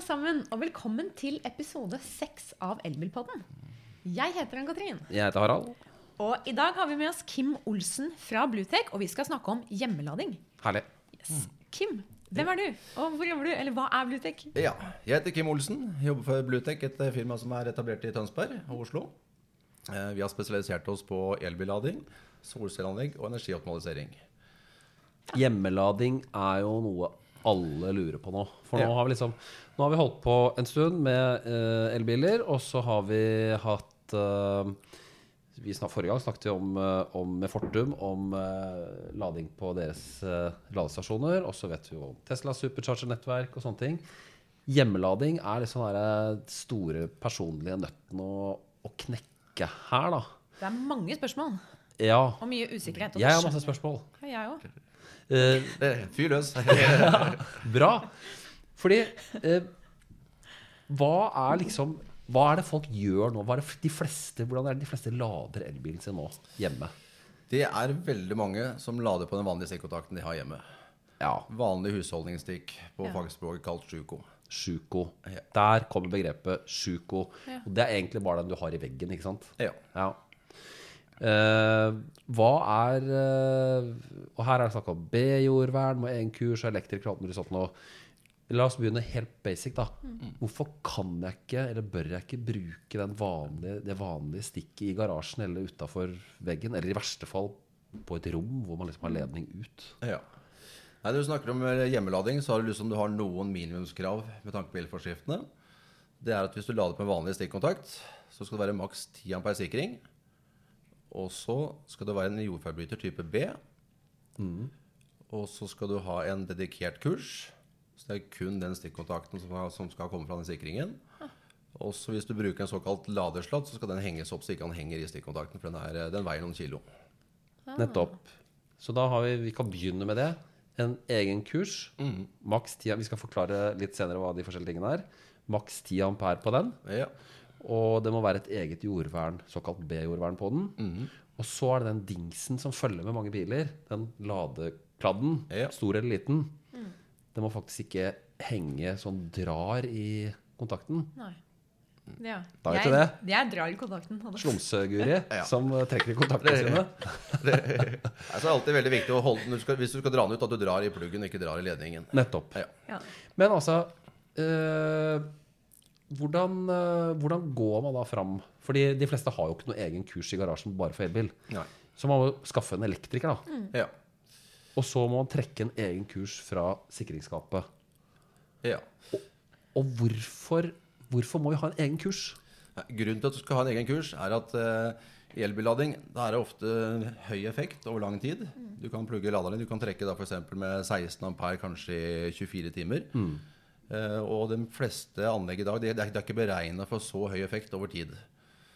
alle sammen, og velkommen til episode seks av Elbilpodden. Jeg heter Ann-Katrin, Jeg heter Harald. og i dag har vi med oss Kim Olsen fra Bluetech, og vi skal snakke om hjemmelading. Herlig. Yes. Kim, hvem er du, og hvor jobber du, eller hva er Bluetech? Ja, jeg heter Kim Olsen. Jobber for Bluetech, et firma som er etablert i Tønsberg og Oslo. Eh, Vi har spesialisert oss på elbillading, solcelleanlegg og energioptimalisering. Hjemmelading er jo noe alle lurer på nå. For nå Ja. har vi liksom Nå har vi holdt på en stund med eh, elbiler, og så har vi hatt eh, vi snak, Forrige gang snakket vi om, eh, om med Fortum om eh, lading på deres eh, ladestasjoner. Og så vet vi jo om Tesla supercharger-nettverk og sånne ting. Hjemmelading er liksom den store personlige nøtten å, å knekke her, da. Det er mange spørsmål, Ja. og mye usikkerhet. og Jeg har masse spørsmål. skjønner Jeg òg. Eh, Eh, Fyr løs. Bra. Fordi uh, Hva er liksom Hva er det folk gjør nå? Hva er det de fleste, hvordan er det de fleste lader elbilen sin nå hjemme? Det er veldig mange som lader på den vanlige stikkontakten de har hjemme. Ja, Vanlig husholdningsstikk, på Ja. fagspråket kalt sjuko. Sjuko. Ja. Der kommer begrepet sjuko. Ja. Og det er egentlig bare den du har i veggen, ikke sant? Ja. Ja. Eh, hva er eh, Og her er det snakk om B-jordvern, må én kurs og elektriker og alt mulig sånt. La oss begynne helt basic, da. Hvorfor kan jeg ikke, eller bør jeg ikke, bruke den vanlige, det vanlige stikket i garasjen eller utafor veggen? Eller i verste fall på et rom hvor man liksom har ledning ut. ja. Nei, du snakker om eh, hjemmelading, så har du liksom du har noen minimumskrav med tanke på elforskriftene. Det er at hvis du lader på en vanlig stikkontakt, så skal det være maks 10 ampere sikring. Og så skal det være en jordforbryter type B. Og så skal du ha en dedikert kurs. Så det er kun den stikkontakten som skal, som skal komme fra den sikringen. Og så hvis du bruker en såkalt ladersladd, så skal den henges opp så ikke den henger i stikkontakten, for den, er, den veier noen kilo. Nettopp. Så da har vi, vi kan begynne med det. En egen kurs. Maks 10 Vi skal forklare litt senere hva de forskjellige tingene er. Maks 10 ampere på den. Ja. Og det må være et eget jordvern, såkalt B-jordvern på den. Og så er det den dingsen som følger med mange biler. Den ladekladden, Ja. stor eller liten. Den må faktisk ikke henge sånn drar i kontakten. Nei. Ja. Da vet du det. Jeg drar i kontakten. Slumseguri Ja. som eh, trekker i kontaktene sine. Det er alltid veldig viktig å holde den, hvis du skal dra den ut, at du drar i pluggen ikke drar i ledningen. Nettopp. Ja. Ja. Men altså eh, hvordan, eh, hvordan går man da fram? Fordi de fleste har jo ikke noe egen kurs i garasjen bare for elbil. Nei. Så man må skaffe en elektriker, da. Ja. Og så må man trekke en egen kurs fra sikringsskapet. ja. Og hvorfor, hvorfor må vi ha en egen kurs? Nei, Grunnen til at du skal ha en egen kurs, er at uh, elbillading det er ofte høy effekt over lang tid. Du kan plugge laderen din. Du kan trekke da f.eks. med 16 ampere kanskje i 24 timer. Eh, og de fleste anlegg i dag det, det er ikke beregna for så høy effekt over tid.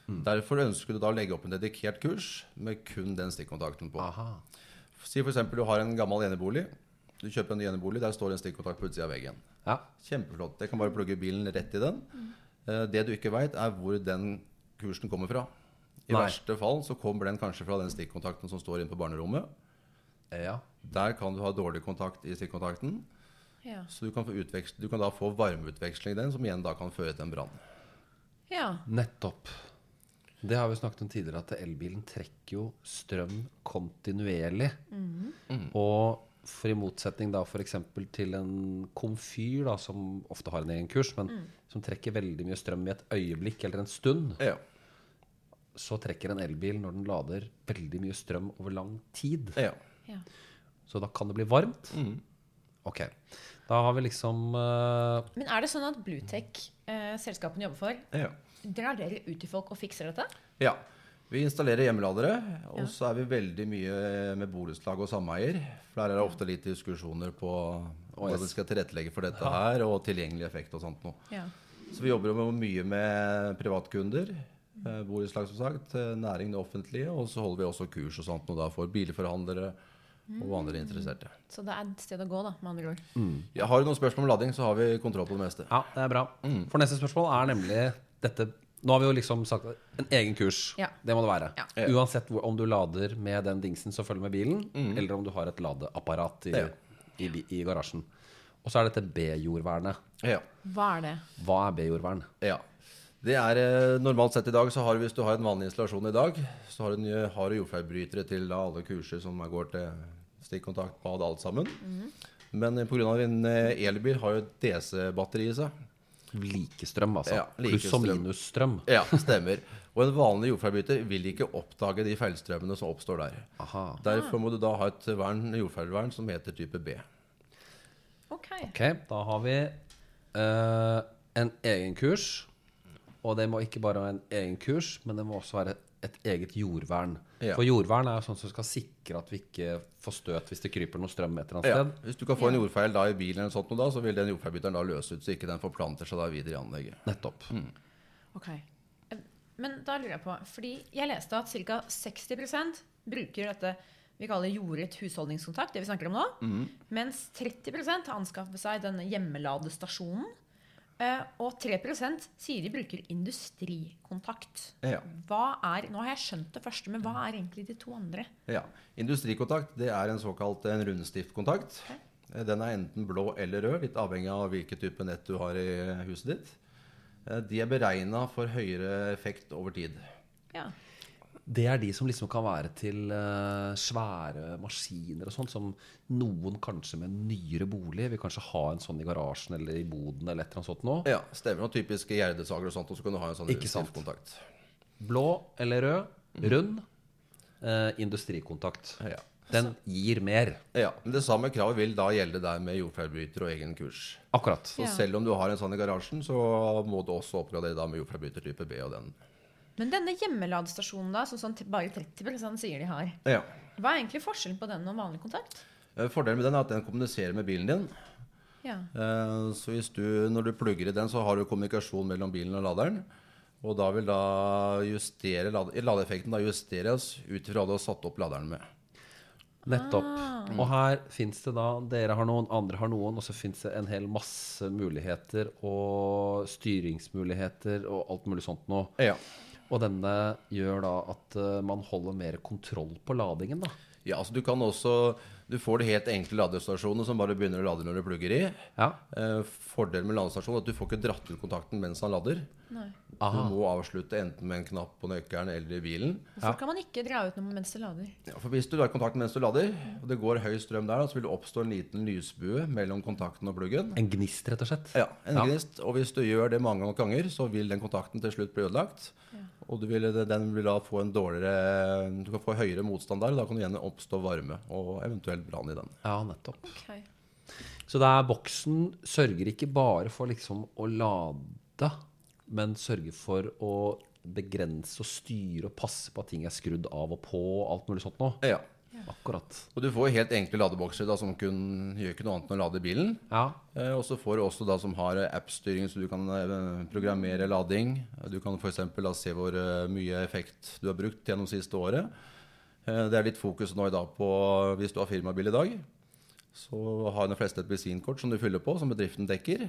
Derfor ønsker du da å legge opp en dedikert kurs med kun den stikkontakten på. Aha. Si f.eks. du har en gammel enebolig. Du kjøper en ny enebolig, der står en stikkontakt på utsida av veggen. Ja. Kjempeflott. Det kan bare plugge bilen rett i den. Eh, Det du ikke veit, er hvor den kursen kommer fra. I Nei. verste fall så kommer den kanskje fra den stikkontakten som står inne på barnerommet. ja. Der kan du ha dårlig kontakt i stikkontakten, Ja. så du kan, du kan da få varmeutveksling i den, som igjen da kan føre til en brann. ja. Nettopp. Det har vi snakket om tidligere, at elbilen trekker jo strøm kontinuerlig. Og for i motsetning da f.eks. til en komfyr, da, som ofte har en egen kurs, men som trekker veldig mye strøm i et øyeblikk eller en stund, Ja. så trekker en elbil når den lader veldig mye strøm over lang tid. ja. ja. Så da kan det bli varmt. Ok. Da har vi liksom uh... Men er det sånn at Bluetech, eh, selskapene jobber for, ja. drar dere ut til folk og fikser dette? Ja. Vi installerer hjemmeladere, og så er vi veldig mye med borettslag og sameier. For der er det ofte litt diskusjoner på hvordan vi skal tilrettelegge for dette her, og tilgjengelig effekt og sånt noe. Ja. Så vi jobber jo mye med privatkunder. eh, Borettslag, som sagt. eh, Næring, det offentlige. Og så holder vi også kurs og sånt noe da for bilforhandlere og andre interesserte. Så det er et sted å gå, da, med andre ord. Ja, har du noen spørsmål om lading, så har vi kontroll på det meste. Ja, det er bra. For neste spørsmål er nemlig dette Nå har vi jo liksom sagt en egen kurs. Ja. Det må det være. Ja. Uansett hvor, om du lader med den dingsen som følger med bilen, eller om du har et ladeapparat i, i, i garasjen. Og så er dette B-jordvernet. Ja. Hva er det? Hva er B-jordvern? ja. Det er eh, Normalt sett i dag, så har du, hvis du har en vanlig installasjon i dag, så har du, en- har du jordfeilbrytere til da, alle kurser som går til stikkontakt, bad, alt sammen. Men eh, pga. en eh, elbil har jo et DC-batteri i seg. Likestrøm, altså. Ja, Pluss og minus minusstrøm. Ja, stemmer. Og en vanlig jordfeilbryter vil ikke oppdage de feilstrømmene som oppstår der. Aha. Derfor må du da ha et vern, jordfeilvern som heter type B. Ok. okay da har vi uh, en egen kurs. Og det må ikke bare være en egen kurs, men det må også være et eget jordvern. Ja. For jordvern er jo sånn som skal sikre at vi ikke får støt hvis det kryper noe strøm et eller annet Ja. sted. Hvis du kan få en jordfeil da i bilen, eller sånt, noe da, så vil den jordfeilbytteren da løse ut, så ikke den forplanter seg da videre i anlegget. Nettopp. Ok. Eh, Men da lurer jeg på, fordi jeg leste at ca. 60% bruker dette vi kaller jordet husholdningskontakt, det vi snakker om nå. Mens 30 har anskaffet seg denne hjemmeladestasjonen. Eh, Og 3% sier de bruker industrikontakt. Ja. Hva er, Nå har jeg skjønt det første, men hva er egentlig de to andre? Ja. Industrikontakt det er en såkalt en rundstiftkontakt. Den er enten blå eller rød, litt avhengig av hvilken type nett du har i huset ditt. Eh, De er beregna for høyere effekt over tid. Ja. Det er de som liksom kan være til eh, svære maskiner og sånn, som noen kanskje med nyere bolig vil kanskje ha en sånn i garasjen eller i boden eller et eller annet sånt nå. Ja, stemmer. Og typiske gjerdesager og sånt, og så kan du ha en sånn Ikke Blå eller rød, rund, eh, industrikontakt. Ja. Den gir mer. ja. Men det samme kravet vil da gjelde der med jordfeilbryter og egen kurs. Akkurat. Så Ja. selv om du har en sånn i garasjen, så må du også oppgradere da med jordfeilbryter type B og den. Men denne hjemmeladestasjonen, da, som sånn bare 30% sier de har, Ja. hva er egentlig forskjellen på den og vanlig kontakt? Eh, Fordelen med den er at den kommuniserer med bilen din. Ja. Eh, Så hvis du, når du plugger i den, så har du kommunikasjon mellom bilen og laderen. Og da vil da justere lade, ladeeffekten da justeres ut ifra hva du har satt opp laderen med. Nettopp. Og her fins det da Dere har noen, andre har noen, og så fins det en hel masse muligheter og styringsmuligheter og alt mulig sånt noe. Ja. Og denne gjør da at eh, man holder mer kontroll på ladingen, da. ja, altså du kan også Du får de helt enkle ladestasjonene som bare begynner å lade når du plugger i. Ja. Eh, Fordelen med ladestasjonen er at du får ikke dratt ut kontakten mens han lader. Nei. Du må avslutte enten med en knapp på nøkkelen eller i bilen. Hvorfor kan man ikke dra ut noe mens det lader? Ja, for Hvis du har kontakten mens du lader, og det går høy strøm der, da, så vil det oppstå en liten lysbue mellom kontakten og pluggen. En gnist, rett og slett. Ja, en Ja. gnist. Og hvis du gjør det mange nok ganger, så vil den kontakten til slutt bli ødelagt. Og du vil, den vil da få en dårligere Du kan få høyere motstand der, og da kan det igjen oppstå varme og eventuelt brann i den. Ja, nettopp. Ok. Så det er boksen sørger ikke bare for liksom å lade, men sørge for å begrense og styre og passe på at ting er skrudd av og på og alt mulig sånt noe. Ja. Akkurat. Og du får helt enkle ladebokser da, som kun gjør ikke noe annet enn å lade bilen. Ja. Eh, og så får du også da som har appstyring, så du kan eh, programmere lading. Du kan f.eks. se hvor eh, mye effekt du har brukt gjennom siste året. Eh, det er litt fokus nå i dag på hvis du har firmabil i dag, så har de fleste et bensinkort som du fyller på, som bedriften dekker.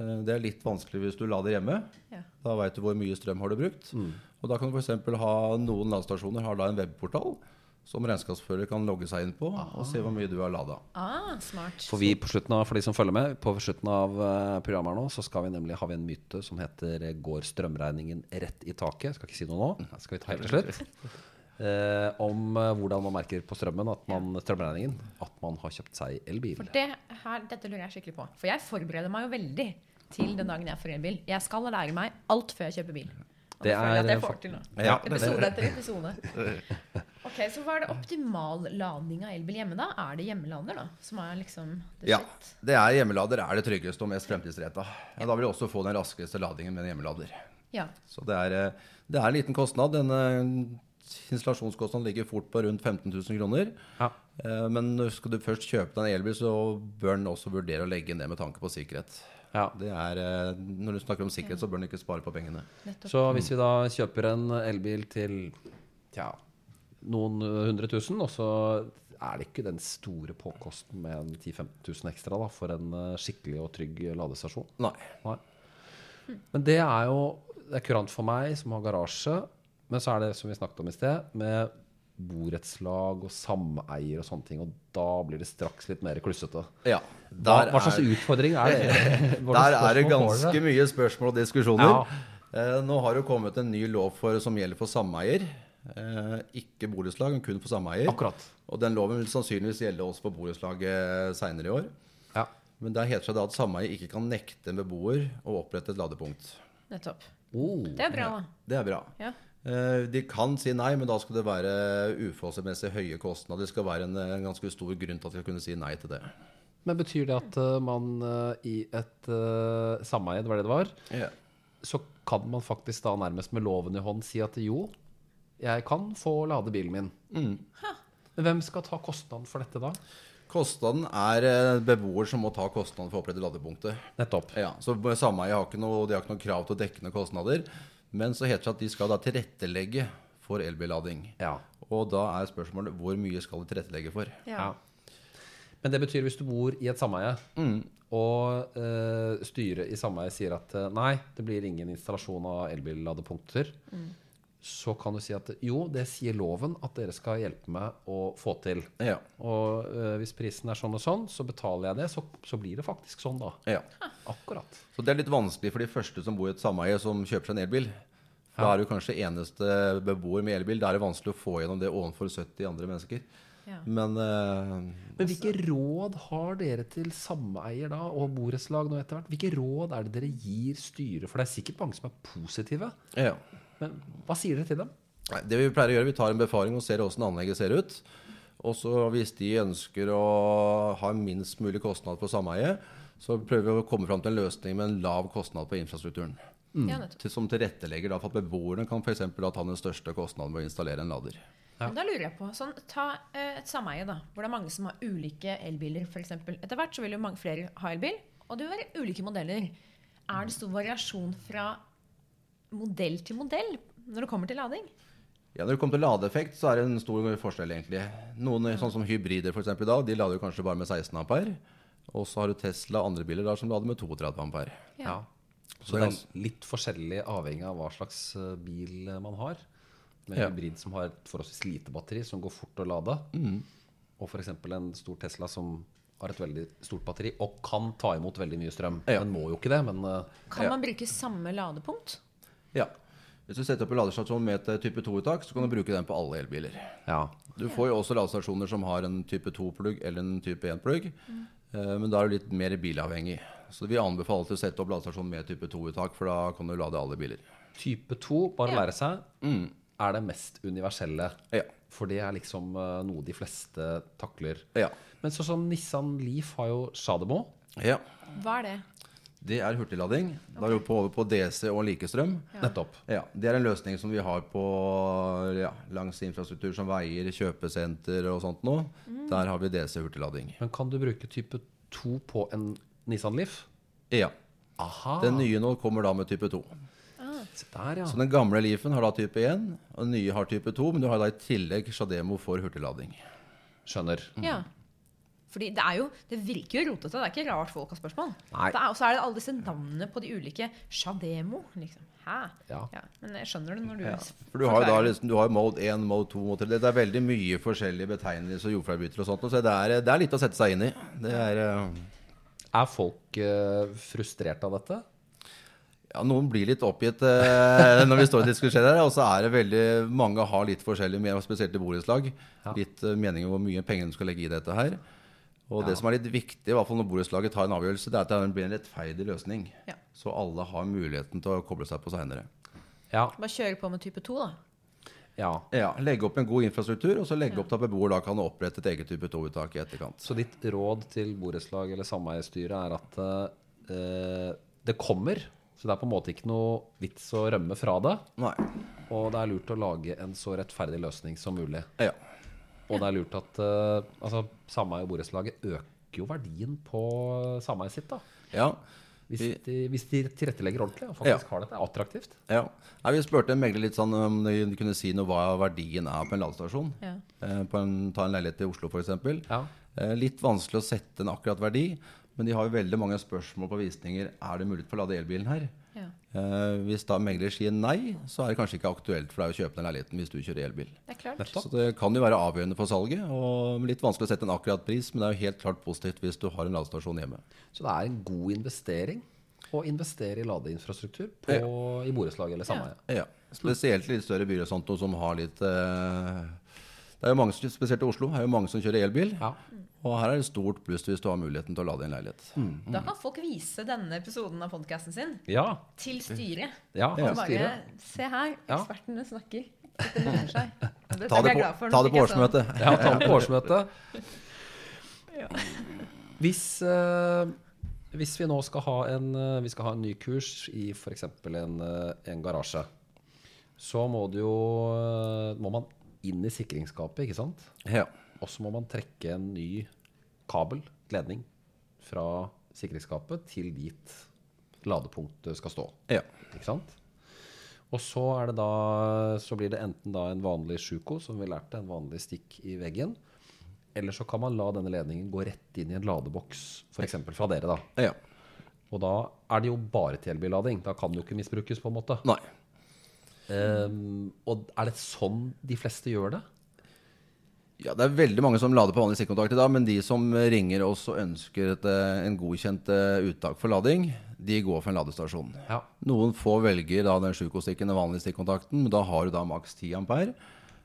Eh, det er litt vanskelig hvis du lader hjemme. Ja. Da veit du hvor mye strøm har du brukt. Og da kan du f.eks. ha noen ladestasjoner har da en webportal som regnskapsfører kan logge seg inn på og se hvor mye du har lada. Ah, smart. For vi på slutten av, for de som følger med, på slutten av eh, programmet her nå, så skal vi nemlig ha en myte som heter eh, 'Går strømregningen rett i taket?' Jeg skal ikke si noe nå. Det skal vi ta helt til slutt. Eh, om eh, hvordan man merker på strømmen at man, strømregningen at man har kjøpt seg elbil. For det her, dette lurer jeg skikkelig på. For jeg forbereder meg jo veldig til den dagen jeg får elbil. Jeg skal lære meg alt før jeg kjøper bil. Og Det det, føler jeg at er jeg får til nå. Ja, Episode etter episode. Ok, Så hva er det optimal lading av elbil hjemme, da? Er det hjemmelader, da? Som er liksom det Ja, det er hjemmelader er det tryggeste og mest fremtidsretta. Ja, da vil du også få den raskeste ladingen med en hjemmelader. Ja. Så det er, eh, det er en liten kostnad. Denne installasjonskostnaden ligger fort på rundt 15 000 kroner. Ja. Eh, Men skal du først kjøpe deg en elbil, så bør den også vurdere å legge ned med tanke på sikkerhet. Ja. Det er, eh, når du snakker om sikkerhet, så bør den ikke spare på pengene. Nettopp. Så hvis vi da kjøper en elbil til tja, noen hundre tusen, og så er det ikke den store påkosten med en 10 000-15 000 ekstra da, for en eh, skikkelig og trygg ladestasjon. Nei. Nei. Men det er jo det er kurant for meg som har garasje. Men så er det som vi snakket om i sted, med borettslag og sameier og sånne ting, og da blir det straks litt mer klussete. Ja, Hva, der hva slags er- utfordring er det? Der er det ganske mye spørsmål og diskusjoner. Ja. Eh, nå har det kommet en ny lov for, som gjelder for sameier. Eh, ikke borettslag, men kun for sameier. Akkurat. Og den loven vil sannsynligvis gjelde også for borettslaget seinere i år. Ja. Men der heter det da at sameier ikke kan nekte en beboer å opprette et ladepunkt. Nettopp. Oh. Det er bra. Det er bra. Ja. Eh, De kan si nei, men da skal det være uforholdsmessig høye kostnader. Det skal være en, en ganske stor grunn til at de skal kunne si nei til det. Men betyr det at eh, man eh, i et uh, sameie, det var det det var, yeah. så kan man faktisk da nærmest med loven i hånd si at jo, jeg kan få lade bilen min. Mm. Men hvem skal ta kostnaden for dette da? Kostnaden er beboer som må ta kostnaden for å opprette ladepunktet. Nettopp. Ja, så sameiet har ikke noe, de har ikke noe krav til å dekke noen kostnader. Men så heter det at de skal da tilrettelegge for elbillading. Ja. Og da er spørsmålet hvor mye skal de tilrettelegge for? Ja. Ja. Men det betyr hvis du bor i et sameie, og eh, styret i sameiet sier at eh, nei, det blir ingen installasjon av elbilladepunkter, så kan du si at jo, det sier loven at dere skal hjelpe meg å få til. Ja. Og uh, hvis prisen er sånn og sånn, så betaler jeg det. Så, så blir det faktisk sånn, da. ja. Akkurat. Så det er litt vanskelig for de første som bor i et sameie som kjøper seg en elbil. For Da er du kanskje eneste beboer med elbil. Da er det vanskelig å få gjennom det overfor 70 andre mennesker. Ja. Men uh, Men hvilke råd har dere til sameier da, og borettslag nå etter hvert? Hvilke råd er det dere gir styret? For det er sikkert mange som er positive. ja. Men hva sier dere til dem? Nei, Det vi pleier å gjøre, vi tar en befaring og ser hvordan anlegget ser ut. Og så hvis de ønsker å ha minst mulig kostnad på sameiet, så prøver vi å komme fram til en løsning med en lav kostnad på infrastrukturen. ja. Til, som tilrettelegger da for at beboerne kan for da ta den største kostnaden med å installere en lader. Ja. Da lurer jeg på, sånn, Ta eh, et sameie da, hvor det er mange som har ulike elbiler. For eksempel. Etter hvert så vil jo mange flere ha elbil, og det vil være ulike modeller. Er det stor variasjon fra modell til modell når det kommer til lading? Ja, Når det kommer til ladeeffekt, så er det en stor forskjell, egentlig. Noen sånn som hybrider for eksempel, i dag, de lader jo kanskje bare med 16 ampere. Og så har du Tesla og andre biler der som lader med 32 ampere. Ja. Så det er litt forskjellig avhengig av hva slags eh, bil man har. Med Ja. hybrid som har et forholdsvis lite batteri, som går fort å lade. Og f.eks. en stor Tesla som har et veldig stort batteri og kan ta imot veldig mye strøm. Ja. Den må jo ikke det, men eh, Kan Ja. man bruke samme ladepunkt? Ja. Hvis du setter opp en ladestasjon med et eh, type 2-uttak, så kan du bruke den på alle elbiler. ja. Du får jo også ladestasjoner som har en type 2-plugg eller en type 1-plugg. mm. Men da er du litt mer bilavhengig. Så vi anbefaler til å sette opp ladestasjon med type 2-uttak, for da kan du lade alle biler. Type 2, bare Ja. lære seg, er det mest universelle. Ja. For det er liksom eh, noe de fleste takler. Ja. Men sånn Nissan Leaf har jo Shademo. ja. Hva er det? Det er hurtiglading. Da er vi på, over på DC og likestrøm. Nettopp. Ja, Det er en løsning som vi har på ja, langs infrastruktur som veier, kjøpesenter og sånt nå. Der har vi DC hurtiglading. Men kan du bruke type 2 på en Nissan Leaf? Ja. Aha. Den nye nå kommer da med type 2. Se der, ja. Så den gamle Leafen har da type 1, og den nye har type 2, men du har da i tillegg Shademo for hurtiglading. Skjønner. Ja. Fordi det er jo, det virker jo rotete. Det er ikke rart folk har spørsmål. Og så er det alle disse navnene på de ulike. Shademo, liksom. Hæ? Ja. Men jeg skjønner det når du Ja. For du har jo da liksom, du har mode 1, mode 2, mode 3. Det er veldig mye forskjellige betegnelser og jordfeilbytter og sånt, så det er, det er litt å sette seg inn i. Det er... uh... Er folk uh, frustrert av dette? Ja, Noen blir litt oppgitt eh, når vi står og diskuterer, og så er det veldig mange har litt forskjellige spesielt i borettslag. Litt uh, meninger om hvor mye penger du skal legge i dette her. Og det som er litt viktig, i hvert fall når borettslaget tar en avgjørelse, det er at det blir en rettferdig løsning. Ja. Så alle har muligheten til å koble seg på seinere. Ja. Bare kjøre på med type 2, da. ja. Ja, legge opp en god infrastruktur, og så legge opp til at beboer da kan opprette et eget type 2-uttak i etterkant. Så ditt råd til borettslag eller sameiestyret er at uh, det kommer. Så det er på en måte ikke noe vits å rømme fra det. Nei. Og det er lurt å lage en så rettferdig løsning som mulig. Ja. Og det er lurt at uh, altså, sameie og borettslaget øker jo verdien på sameiet sitt. da ja. hvis de, hvis de tilrettelegger ordentlig og faktisk har dette attraktivt. ja. Nei, vi spurte en megler litt sånn om de kunne si noe hva verdien er på en ladestasjon. Ja. Eh, på en, ta en leilighet i Oslo, f.eks. Ja. Eh, Litt vanskelig å sette en akkurat verdi, men de har jo veldig mange spørsmål på visninger. Er det mulighet for å lade elbilen her? Ja. Eh, hvis da megler sier nei, så er det kanskje ikke aktuelt for deg å kjøpe den leiligheten hvis du kjører elbil. Det er klart. Så det kan jo være avgjørende for salget, og litt vanskelig å sette en akkurat pris, men det er jo helt klart positivt hvis du har en ladestasjon hjemme. Så det er en god investering å investere i ladeinfrastruktur på, i borettslag eller sameie. Ja, Spesielt i litt større byer og sånt, som har litt eh, Det er jo mange, som- Spesielt i Oslo er jo mange som kjører elbil. Ja. Og her er det stort pluss hvis du har muligheten til å lade en leilighet. Da kan folk vise denne episoden av podkasten sin Ja. til styret. ja, Og bare styret. Se her, Ja. ekspertene snakker. Lønner seg. Ta det på, ta det på jeg sånn- årsmøtet. Ja, ta det på årsmøtet. Hvis, uh, hvis vi nå skal ha en, eh, vi skal ha en ny kurs i f.eks. En, eh, en garasje, så må det jo må man inn i sikringsskapet, ikke sant? Ja. Og så må man trekke en ny kabel, ledning, fra sikringsskapet til dit ladepunktet skal stå. ja. Ikke sant? Og så, er det da, så blir det enten da en vanlig sjuko, som vi lærte, en vanlig stikk i veggen. Eller så kan man la denne ledningen gå rett inn i en ladeboks, f.eks. fra dere. da. ja. Og da er det jo bare til elbillading. Da kan det jo ikke misbrukes, på en måte. Nei. Ehm, og er det sånn de fleste gjør det? Ja, Det er veldig mange som lader på vanlig stikkontakt i dag, men de som ringer oss og ønsker et, eh, en godkjent eh, uttak for lading, de går for en ladestasjon. Ja. Noen få velger da den sjukostikken, den vanlige stikkontakten, men da har du da maks 10 ampere.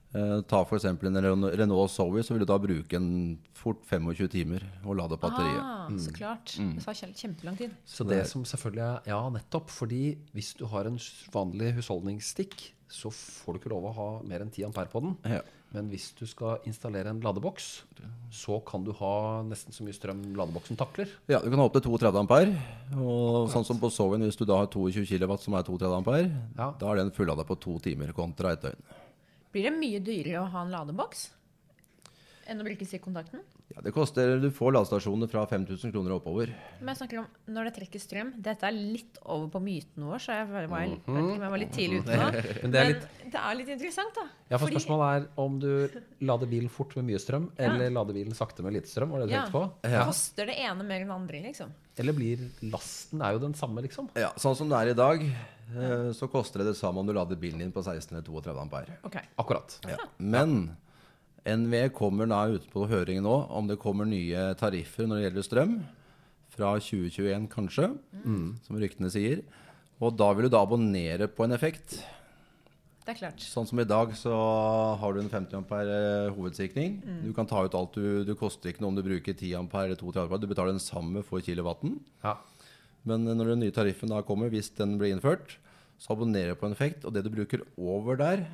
Eh, ta f.eks. en Renault Renault Zoe, så vil du da bruke en fort 25 timer å lade batteriet. Ah, så klart. Det tar kjempelang tid. Så det som selvfølgelig er Ja, nettopp. Fordi hvis du har en vanlig husholdningsstikk, så får du ikke lov å ha mer enn 10 ampere på den. Ja. Men hvis du skal installere en ladeboks, så kan du ha nesten så mye strøm ladeboksen takler. Ja, du kan ha opp til 32 ampere. Og sånn som på Zoe hvis du da har 22 kW som er 32 ampere, Ja. da er den fullada på to timer kontra ett døgn. Blir det mye dyrere å ha en ladeboks enn å bruke stikkontakten? Ja, det koster, Du får ladestasjoner fra 5000 kroner og oppover. Men jeg snakker om når det trekker strøm. Dette er litt over på myten vår, så jeg var, var, jeg ikke jeg var litt tidlig ute nå. Men det er Men litt det er litt interessant, da. Ja, for Fordi- spørsmålet er om du lader bilen fort med mye strøm, eller lader bilen sakte med lite strøm. Var det du Ja. tenkte på? Koster det ene mer enn det andre, liksom? Eller blir lasten er jo den samme, liksom? Ja, Sånn som det er i dag, så koster det det samme om du lader bilen din på 16 eller 32 ampere. Ok. Akkurat. Ja. Men NVE kommer da ute på høring nå om det kommer nye tariffer når det gjelder strøm. Fra 2021 kanskje, som ryktene sier. Og da vil du da abonnere på en effekt. Det er klart. Sånn som i dag så har du en 50 ampere hovedsikring. Du kan ta ut alt du du koster ikke noe om du bruker 10 ampere eller 32 ampere. Du betaler den samme for kilowatten. Ja. Men når den nye tariffen da kommer, hvis den blir innført, så abonnerer du på en effekt. Og det du bruker over der,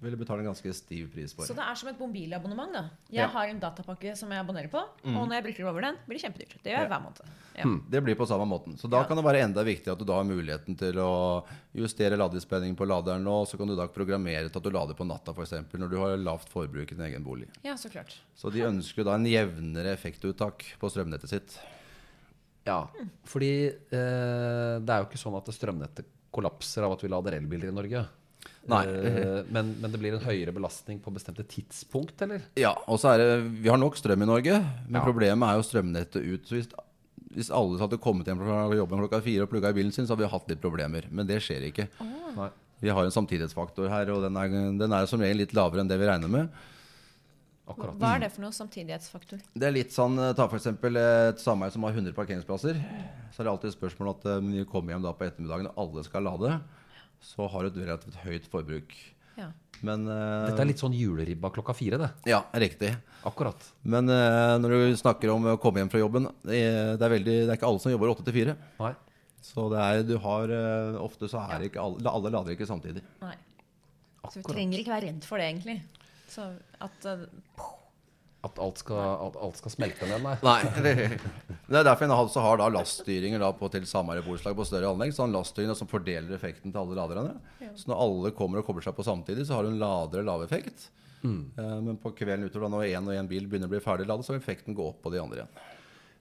vil du betale en ganske stiv pris for. Så det er som et mobilabonnement, da. Jeg Ja. har en datapakke som jeg abonnerer på, og når jeg bruker over den, blir det kjempedyrt. Det gjør jeg Ja. hver måned. Ja. Det blir på samme måten. Så da kan det være enda viktig at du da har muligheten til å justere ladespenningen på laderen nå. Så kan du da programmere til at du lader på natta f.eks. når du har lavt forbruk i din egen bolig. ja, så klart. Så de ønsker da en jevnere effektuttak på strømnettet sitt. Ja. Fordi eh, det er jo ikke sånn at strømnettet kollapser av at vi lader elbiler i Norge. Nei. Eh, men, men det blir en høyere belastning på bestemte tidspunkt, eller? Ja, og så er det Vi har nok strøm i Norge, men Ja. problemet er jo strømnettet ut. Så hvis, hvis alle hadde kommet hjem fra jobben klokka fire og plugga i bilen sin, så hadde vi hatt litt problemer. Men det skjer ikke. Ah. Vi har en samtidighetsfaktor her, og den er, den er som regel litt lavere enn det vi regner med. Akkurat. Hva er det for noe samtidighetsfaktor? Det er litt sånn, Ta f.eks. et sameie som har 100 parkeringsplasser. Så er det alltid et spørsmål at eh, når vi kommer hjem da på ettermiddagen og alle skal lade, så har du et relativt høyt forbruk. Ja. Men uh, Dette er litt sånn juleribba klokka fire, det. Ja, riktig. Akkurat. Men uh, når du snakker om å komme hjem fra jobben, det er, det er, veldig, det er ikke alle som jobber åtte til fire. Så det er, du har uh, Ofte så er ja. ikke alle, alle lader ikke samtidig. Nei. Så vi trenger ikke være redd for det, egentlig. Så at uh, At alt skal, at alt skal smelte ned, nei. Nei. Det er derfor en har da laststyringer da på, til sameie borettslag på større anlegg. Så laststyringer en som fordeler effekten til alle laderne. Så når alle kommer og kobler seg på samtidig, så har du en ladere lav effekt. Eh, men på kvelden utover da når én og én bil begynner å bli ferdig ladet, så vil effekten gå opp på de andre igjen.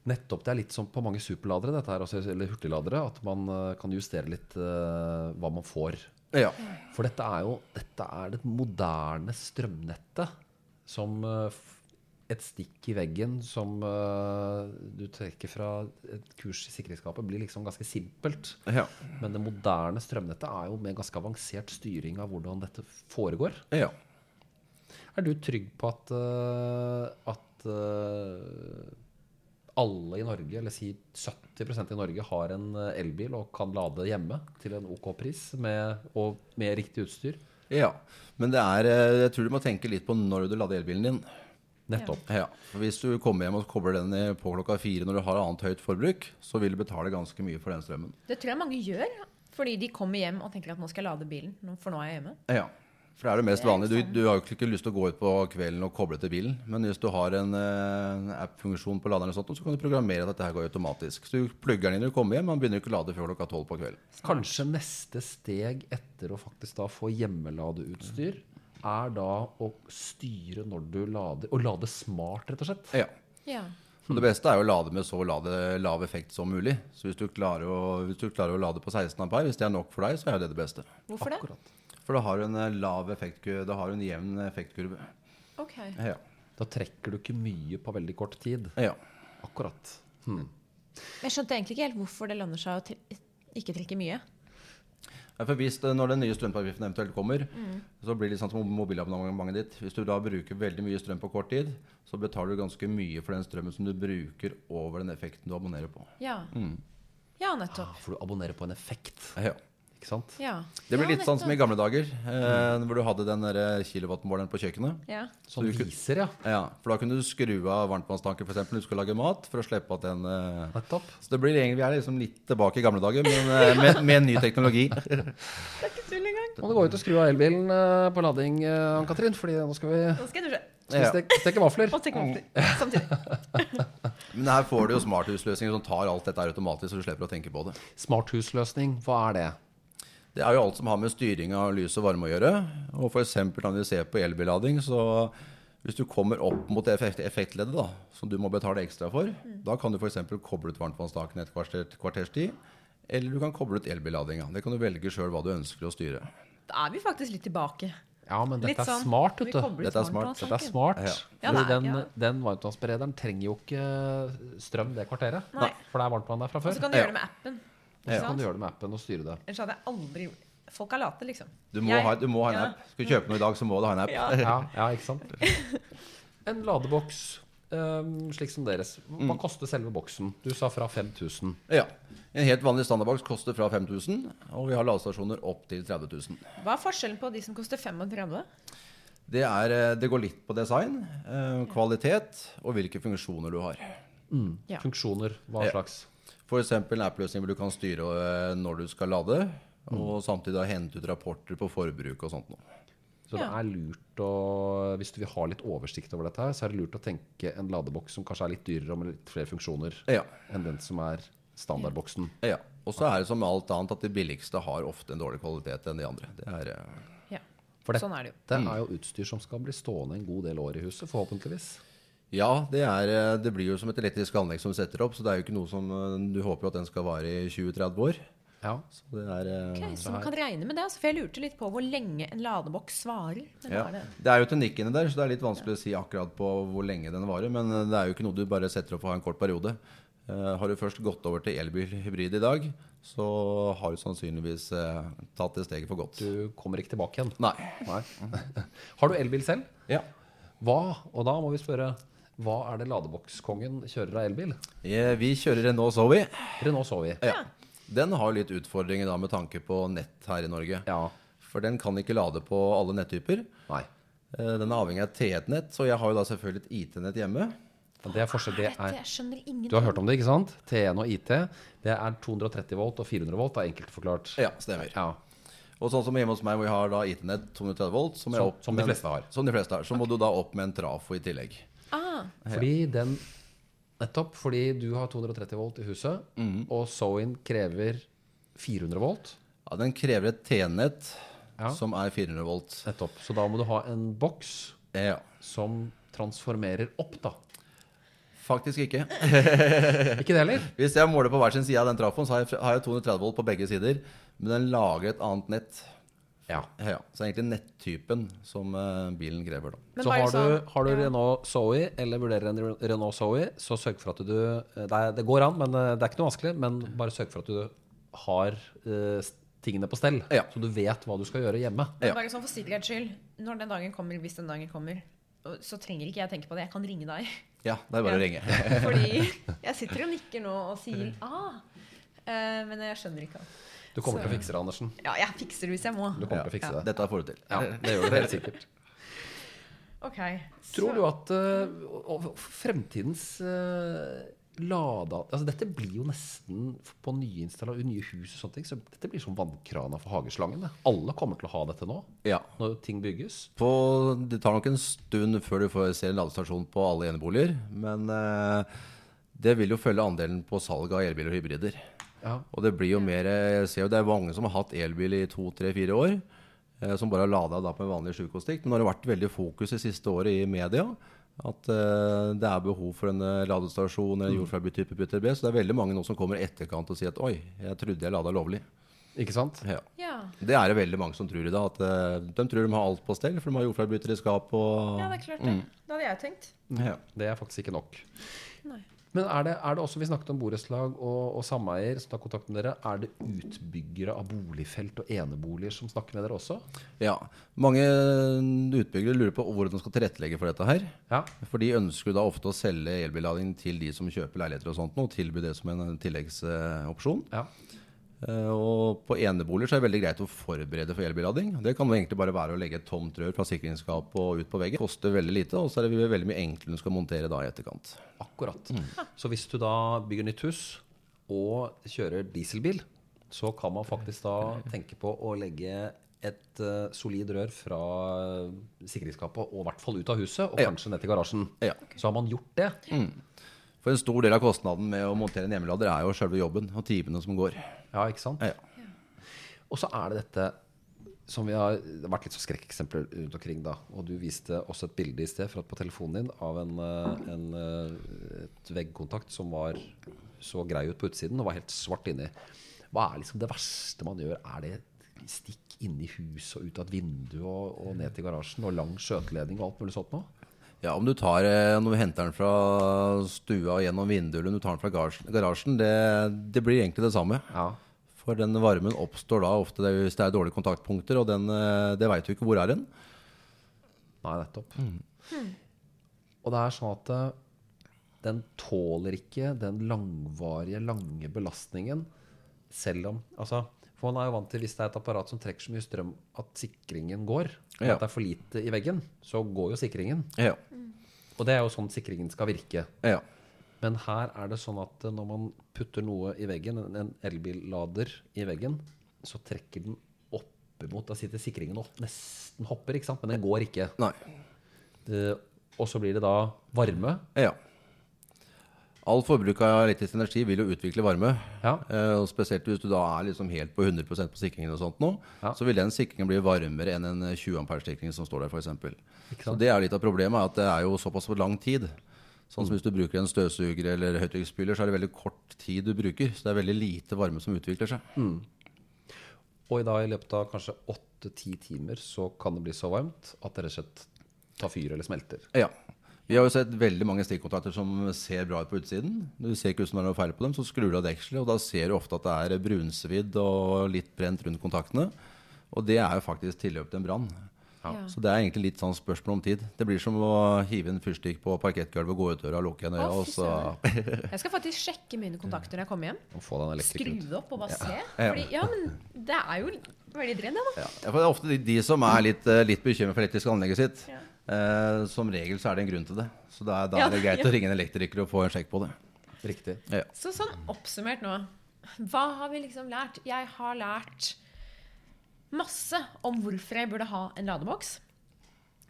Nettopp. Det er litt som på mange superladere, dette her, altså, eller hurtigladere, at man eh, kan justere litt uh, hva man får. Ja. For dette er jo dette er det moderne strømnettet som eh, et stikk i veggen som uh, du trekker fra et kurs i sikkerhetsskapet, blir liksom ganske simpelt. Ja. Men det moderne strømnettet er jo med ganske avansert styring av hvordan dette foregår. ja. Er du trygg på at, uh, at eh, alle i Norge, eller si 70% i Norge, har en eh, elbil og kan lade hjemme til en OK pris med, og med riktig utstyr? ja. Men det er, eh, jeg tror du må tenke litt på når du lader elbilen din. Nettopp. Ja. Hvis du kommer hjem og kobler den på klokka fire når du har annet høyt forbruk, så vil du betale ganske mye for den strømmen. Det tror jeg mange gjør. Fordi de kommer hjem og tenker at nå skal jeg lade bilen, for nå er jeg hjemme. Ja. For det er det mest vanlige. Du, du har jo ikke lyst til å gå ut på kvelden og koble til bilen. Men hvis du har en uh, app-funksjon på laderen, og sånt, så kan du programmere at dette her går automatisk. Så du plugger den inn når du kommer hjem, man begynner ikke å lade før klokka tolv på kvelden. Kanskje neste steg etter å faktisk da få hjemmeladeutstyr, er da å styre når du lader, og lade smart, rett og slett. Ja. Ja. Så det beste er jo å lade med så lade, lav effekt som mulig. Så hvis du, å, hvis du klarer å lade på 16 ampere, hvis det er nok for deg, så er det det beste. Hvorfor det? Akkurat. For da har du en eh, lav effektkurve, da har du en jevn effektkurve. Ok. Ja. Da trekker du ikke mye på veldig kort tid. ja. Akkurat. Hmm. Jeg skjønte egentlig ikke helt hvorfor det lønner seg å tre- ikke trekke mye. Ja, For hvis det, Når den nye strømtariffen eventuelt kommer, så blir det litt sånn som mobilabonnementet ditt. Hvis du da bruker veldig mye strøm på kort tid, så betaler du ganske mye for den strømmen som du bruker over den effekten du abonnerer på. Ja. Ja, nettopp. For du abonnerer på en effekt, Ja. Ikke sant? Ja. Det blir ja, litt sånn som i gamle dager, eh, hvor du hadde den der kilowattmåleren på kjøkkenet. Ja. Som du kunne- viser, ja. Ja, For da kunne du skru av varmtvannstanken eksempel, når du skulle lage mat, for å slippe at den eh. Så det blir egentlig, vi er liksom litt tilbake i gamle dager, men eh, med, med ny teknologi. Ikke tull engang. Må du gå ut og skru av elbilen eh, på lading, eh, Ann-Katrin, fordi nå skal vi Nå skal jeg dusje. Ja. stek, steke vafler. Og tenke vafler samtidig. Men her får du jo smarthusløsninger som tar alt dette automatisk, så du slipper å tenke på det. Smarthusløsning, hva er det? Det er jo alt som har med styring av lys og varme å gjøre. Og f.eks. når vi ser på elbillading, så hvis du kommer opp mot det effekt effektleddet, da, som du må betale ekstra for, da kan du f.eks. koble ut varmtvannstaken et kvarter, kvarters tid. Eller du kan koble ut elbilladinga. Det kan du velge sjøl hva du ønsker å styre. Da er vi faktisk litt tilbake. Ja, men dette dette er sånn, smart, vet du. Dette er smart. Dette er smart. Ja. Ja, er- den, ja. den varmtvannsberederen trenger jo ikke strøm det kvarteret. Nei. For det er varmtvann der fra før. Og så kan du Ja. gjøre det med appen. Så Ikke kan du gjøre det med appen og styre det. Ellers hadde jeg aldri gjort Folk er late, liksom. Du må, Jeg- ha, du må ha en ja. app. Skal du kjøpe noe i dag, så må du ha en app. Ja. Ja, ja ikke sant? En ladeboks um, slik som deres. Hva koster selve boksen? Du sa fra 5000. Ja. En helt vanlig standardboks koster fra 5000, og vi har ladestasjoner opp til 30 000. Hva er forskjellen på de som koster 35? Det, er, eh, det går litt på design, eh, kvalitet og hvilke funksjoner du har. Ja. Funksjoner, hva Ja. F.eks. en appløsning hvor du kan styre eh, når du skal lade, og samtidig hente ut rapporter på forbruk og sånt noe. Så det er lurt å Hvis du vil ha litt oversikt over dette, her, så er det lurt å tenke en ladeboks som kanskje er litt dyrere og med litt flere funksjoner Ja. enn den som er standardboksen. ja. Og så er det som alt annet at de billigste har ofte en dårlig kvalitet enn de andre. Det er, eh, Ja. For det- Sånn er det jo. Det er jo utstyr som skal bli stående en god del år i huset, forhåpentligvis. Ja, det, er, eh, det blir jo som et elektrisk anlegg som setter opp, så det er jo ikke noe som eh, Du håper jo at den skal vare i 20-30 år. Ja. Så det er okay, Ok, så man kan regne med det. Altså, for jeg lurte litt på hvor lenge en ladeboks svarer. Ja. er det Det er jo teknikk inni der, så det er litt vanskelig å si akkurat på hvor lenge den varer. Men eh, det er jo ikke noe du bare setter opp for å ha en kort periode. Uh, har du først gått over til elbil-hybrid i dag, så har du sannsynligvis uh, tatt det steget for godt. Du kommer ikke tilbake igjen. Nei. Nei. Har du elbil selv? Ja. Hva, og da må vi spørre, hva er det ladebokskongen kjører av elbil? Vi kjører Renault Zoe. Renault Zoe. Ja. Den har litt utfordringer da med tanke på nett her i Norge. Ja. For den kan ikke lade på alle nettyper. Nei. Eh, Den er avhengig av T1-nett, så jeg har jo da selvfølgelig et IT-nett hjemme. Det er forskjell. Det er, jeg skjønner ingenting. du har hørt om det, ikke sant? T1 og IT. Det er 230 volt og 400 volt, er enkelt forklart. Ja, stemmer. Ja. Og sånn som hjemme hos meg, hvor jeg har da IT-nett 230 volt, som, jeg Som- opp som de fleste har. Som de fleste har. Så må du da opp med en trafo i tillegg. Fordi den Nettopp fordi du har 230 volt i huset, og Zoin krever 400 volt. Ja, Den krever et T-nett Ja. som er 400 volt. Nettopp. Så da må du ha en boks Ja, som transformerer opp, da. faktisk ikke. Ikke det heller? Hvis jeg måler på hver sin side av den trafoen, så har jeg, har jeg 230 volt på begge sider. Men den lager et annet nett Ja. Ja. Så det er egentlig nettypen som eh, bilen krever, da. Så har du, har du ja. Renault Zoe, eller vurderer en Renault Zoe, så sørg for at du Det, er, det går an, men eh, det er ikke noe vanskelig. Men bare sørg for at du har uh, tingene på stell, Ja. så du vet hva du skal gjøre hjemme. Ja. Bare sånn for sikkerhets skyld, når den dagen kommer, hvis den dagen kommer, så trenger ikke jeg tenke på det. Jeg kan ringe deg. Ja, det er bare å ringe. Fordi jeg sitter og nikker nå og sier ah. uh, men jeg skjønner ikke alt. Du kommer Så- til å fikse det, Andersen. Ja, jeg fikser det hvis jeg må. Du kommer Ja, til å fikse Ja. det. Dette får du til. Ja, det gjør du helt sikkert. Ok. Tror du at og fremtidens uh, lada... Altså dette blir jo nesten på nye installer, nye hus og sånne ting. Så dette blir som vannkrana for hageslangen. Alle kommer til å ha dette nå, Ja. når ting bygges. På, det tar nok en stund før du får se en ladestasjon på alle eneboliger. Men eh, det vil jo følge andelen på salg av elbiler og hybrider. Ja. Og det blir jo mer Jeg ser jo det er mange som har hatt elbil i to, tre, fire år. eh, Som bare har lada da på en vanlig sjukostikk. Men nå har det vært veldig fokus det siste året i media. At eh, det er behov for en eh, ladestasjon eller jordfrabytype PTB. Så det er veldig mange nå som kommer i etterkant og sier at oi, jeg trodde jeg lada lovlig. Ikke sant? Ja. Ja. Det er det veldig mange som tror i dag. At eh, de tror de har alt på stell, for de har jordfrabytter i skapet og ja, det er klart det. Det hadde jeg tenkt. Ja. Det er faktisk ikke nok. Nei. Men er det, er det også, vi snakket om borettslag og, og sameier som tar kontakt med dere. Er det utbyggere av boligfelt og eneboliger som snakker med dere også? ja. Mange utbyggere lurer på hvordan de skal tilrettelegge for dette her. Ja. For de ønsker da ofte å selge elbillading til de som kjøper leiligheter og sånt, og tilby det som en tilleggsopsjon. ja. Eh, Og på eneboliger så er det veldig greit å forberede for elbillading. Det kan jo egentlig bare være å legge et tomt rør fra sikringsskapet og ut på veggen. Koster veldig lite, og så er det veldig mye enklere du skal montere da i etterkant. Akkurat. Så hvis du da bygger nytt hus og kjører dieselbil, så kan man faktisk da tenke på å legge et uh, solid rør fra sikringsskapet og i hvert fall ut av huset, og Ja. kanskje ned til garasjen. Ja. Så har man gjort det. For en stor del av kostnaden med å montere en hjemmelader er jo selve jobben og timene som går. Ja, ikke sant? Ja. Og så er det dette som vi har Det har vært litt så skrekkeksempler rundt omkring, da. Og du viste også et bilde i sted fra, på telefonen din av en, eh, en, eh, et veggkontakt som var så grei ut på utsiden og var helt svart inni. Hva er liksom det verste man gjør? Er det stikk inni i huset og ut av et vindu og, og ned til garasjen og lang skjøteledning og alt mulig sånt noe? Ja, om du tar eh, Når du henter den fra stua gjennom vinduet, eller om du tar den fra garasjen, det, det blir egentlig det samme. Ja. For den varmen oppstår da ofte det- hvis det er dårlige kontaktpunkter, og den, eh, det veit du ikke hvor er hen. Nei, nettopp. Og det er sånn at eh, den tåler ikke den langvarige, lange belastningen, selv om Altså, for man er jo vant til hvis det er et apparat som trekker så mye strøm at sikringen går, og Ja. at det er for lite i veggen, så går jo sikringen. Ja. Og det er jo sånn sikringen skal virke. ja. Men her er det sånn at eh, når man putter noe i veggen, en- elbillader i veggen, så trekker den oppimot Da sitter sikringen og nesten hopper, ikke sant? Men den går ikke. Nei. Eh, og så blir det da varme. Ja. All forbruk av elektrisk energi vil jo utvikle varme. Ja. Eh, og Spesielt hvis du da er liksom helt på 100% på sikringen, og sånt nå, Ja. så vil den sikringen bli varmere enn en 20 ampere-sikring som står der, For eksempel. Så det er litt av problemet, at det er jo såpass for lang tid. Sånn som hvis du bruker en støvsuger eller høytrykksspyler, så er det veldig kort tid du bruker. Så det er veldig lite varme som utvikler seg. Og i dag i løpet av kanskje åtte-ti timer så kan det bli så varmt at det rett og slett tar fyr eller smelter. Ja. Vi har jo sett veldig mange stikkontakter som ser bra ut på utsiden. Du ser ikke ut som det er noe feil på dem, så skrur du av dekselet, og da ser du ofte at det er brunsvidd og litt brent rundt kontaktene. Og det er jo faktisk tilløp til en brann. Ja. Så det er egentlig litt sånn spørsmål om tid. Det blir som å hive en fyrstikk på parkettgulvet gå ut døra og lukke igjen øya, og så. Jeg skal faktisk sjekke mine kontakter når jeg kommer hjem. Og få den Skru det opp og bare se. Ja. Fordi, ja, men det er jo veldig dredd, det, da. Ja, for det er ofte de, de som er litt, eh, litt bekymret for elektrisk anlegget sitt. Ja. Eh, som regel så er det en grunn til det. Så da er, da Ja, er det greit ja. å ringe en elektriker og få en sjekk på det. Riktig. Ja. Så sånn oppsummert nå. Hva har vi liksom lært? Jeg har lært masse om hvorfor jeg burde ha en ladeboks.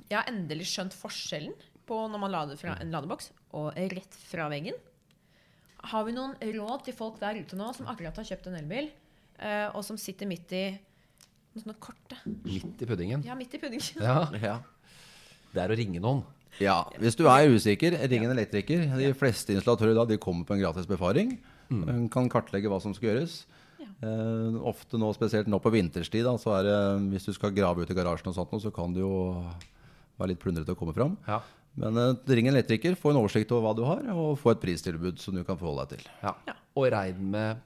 Jeg har endelig skjønt forskjellen på når man lader fra en ladeboks og rett fra veggen. Har vi noen råd til folk der ute nå som akkurat har kjøpt en elbil, eh, og som sitter midt i noe sånt korte Midt i puddingen. Ja, midt i puddingen. Ja, Ja. Det er å ringe noen. Ja, Hvis du er usikker, ring en elektriker. De fleste installatører da, de kommer på en gratis befaring. De Kan kartlegge hva som skal gjøres. Ja. Eh, ofte nå, spesielt nå på vinterstid, da, så er det, hvis du skal grave ut i garasjen, og sånt, så kan det jo være litt plundrete å komme fram. Ja. Men uh, ring en elektriker, få en oversikt over hva du har, og få et pristilbud som du kan forholde deg til. ja. Ja. Og regn med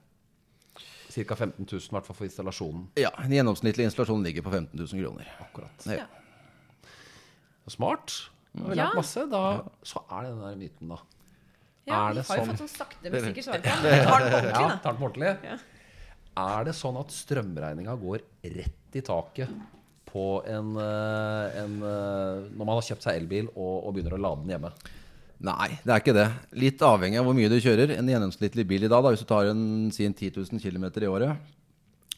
ca. 15 000, i hvert fall for installasjonen. Ja, En gjennomsnittlig installasjon ligger på 15 000 kroner. Akkurat. Ja. Smart. Har vi Ja. lært masse. Da, så er det den der myten, da. Ja, Er vi det har jo sånn- fått sånn sakte, men sikkert svar på den. Vi tar den på ordentlig, Ja, da. tar den på ordentlig. Ja. Er det sånn at strømregninga går rett i taket på en, eh, en eh, Når man har kjøpt seg elbil og, og begynner å lade den hjemme? Nei, det er ikke det. Litt avhengig av hvor mye du kjører. En gjennomsnittlig bil i dag, da, hvis du tar en, si en 10 000 km i året,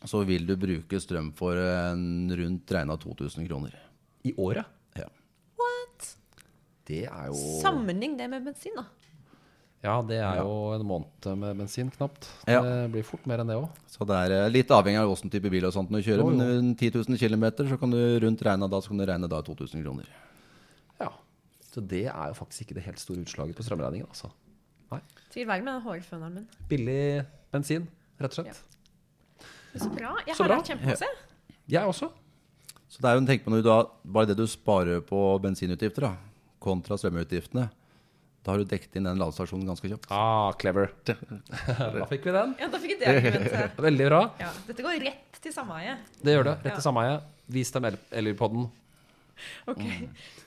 så vil du bruke strøm for en rundt regna 2000 kroner. I året? Ja. Det er jo Sammenlign det med bensin, da. Ja, det er jo en måned med bensin, knapt. Ja. Det blir fort mer enn det òg. Så det er eh, litt avhengig av åssen type bil og sånt du kjører. Jo. Men 10 000 km, så kan du rundt regne da, så kan du regne da 2000 kroner. Ja. Så det er jo faktisk ikke det helt store utslaget på strømregningen, altså. Nei. Sikkert verre med den hårføneren min. Billig bensin, rett og slett. Så bra. Jeg Så har hatt kjempemasse. Jeg også. Så det er jo en tenk på når du da, bare det du sparer på bensinutgifter, da, kontra strømutgiftene, da har du dekket inn den ladestasjonen ganske kjapt. Ah, clever. da fikk vi den. Ja, da fikk vi det argumentet. Veldig bra. Ja, dette går rett til sameie. Det gjør det. Rett Ja. til sameie. Vis dem El- Elbilpodden. Ok.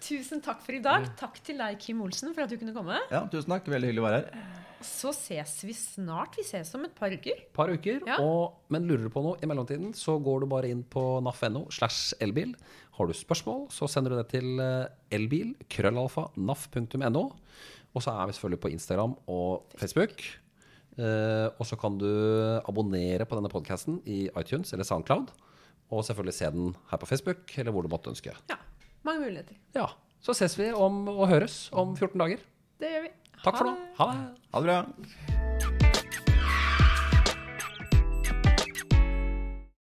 Tusen takk for i dag. Takk til deg, Kim Olsen, for at du kunne komme. Ja, tusen takk. Veldig hyggelig å være her. Så ses vi snart. Vi ses om et par uker. par uker. Ja. Og, men lurer du på noe i mellomtiden, så går du bare inn på naf.no slash elbil. Har du spørsmål, så sender du det til eh, elbil, krøllalfa, naf.no. Og så er vi selvfølgelig på Instagram og Facebook. Eh, og så kan du abonnere på denne podkasten i iTunes eller Soundcloud. Og selvfølgelig se den her på Facebook, eller hvor du måtte ønske. Ja, mange muligheter. Ja, Så ses vi om og høres om 14 dager. Det gjør vi. Takk for nå. Ha det. Ha det bra.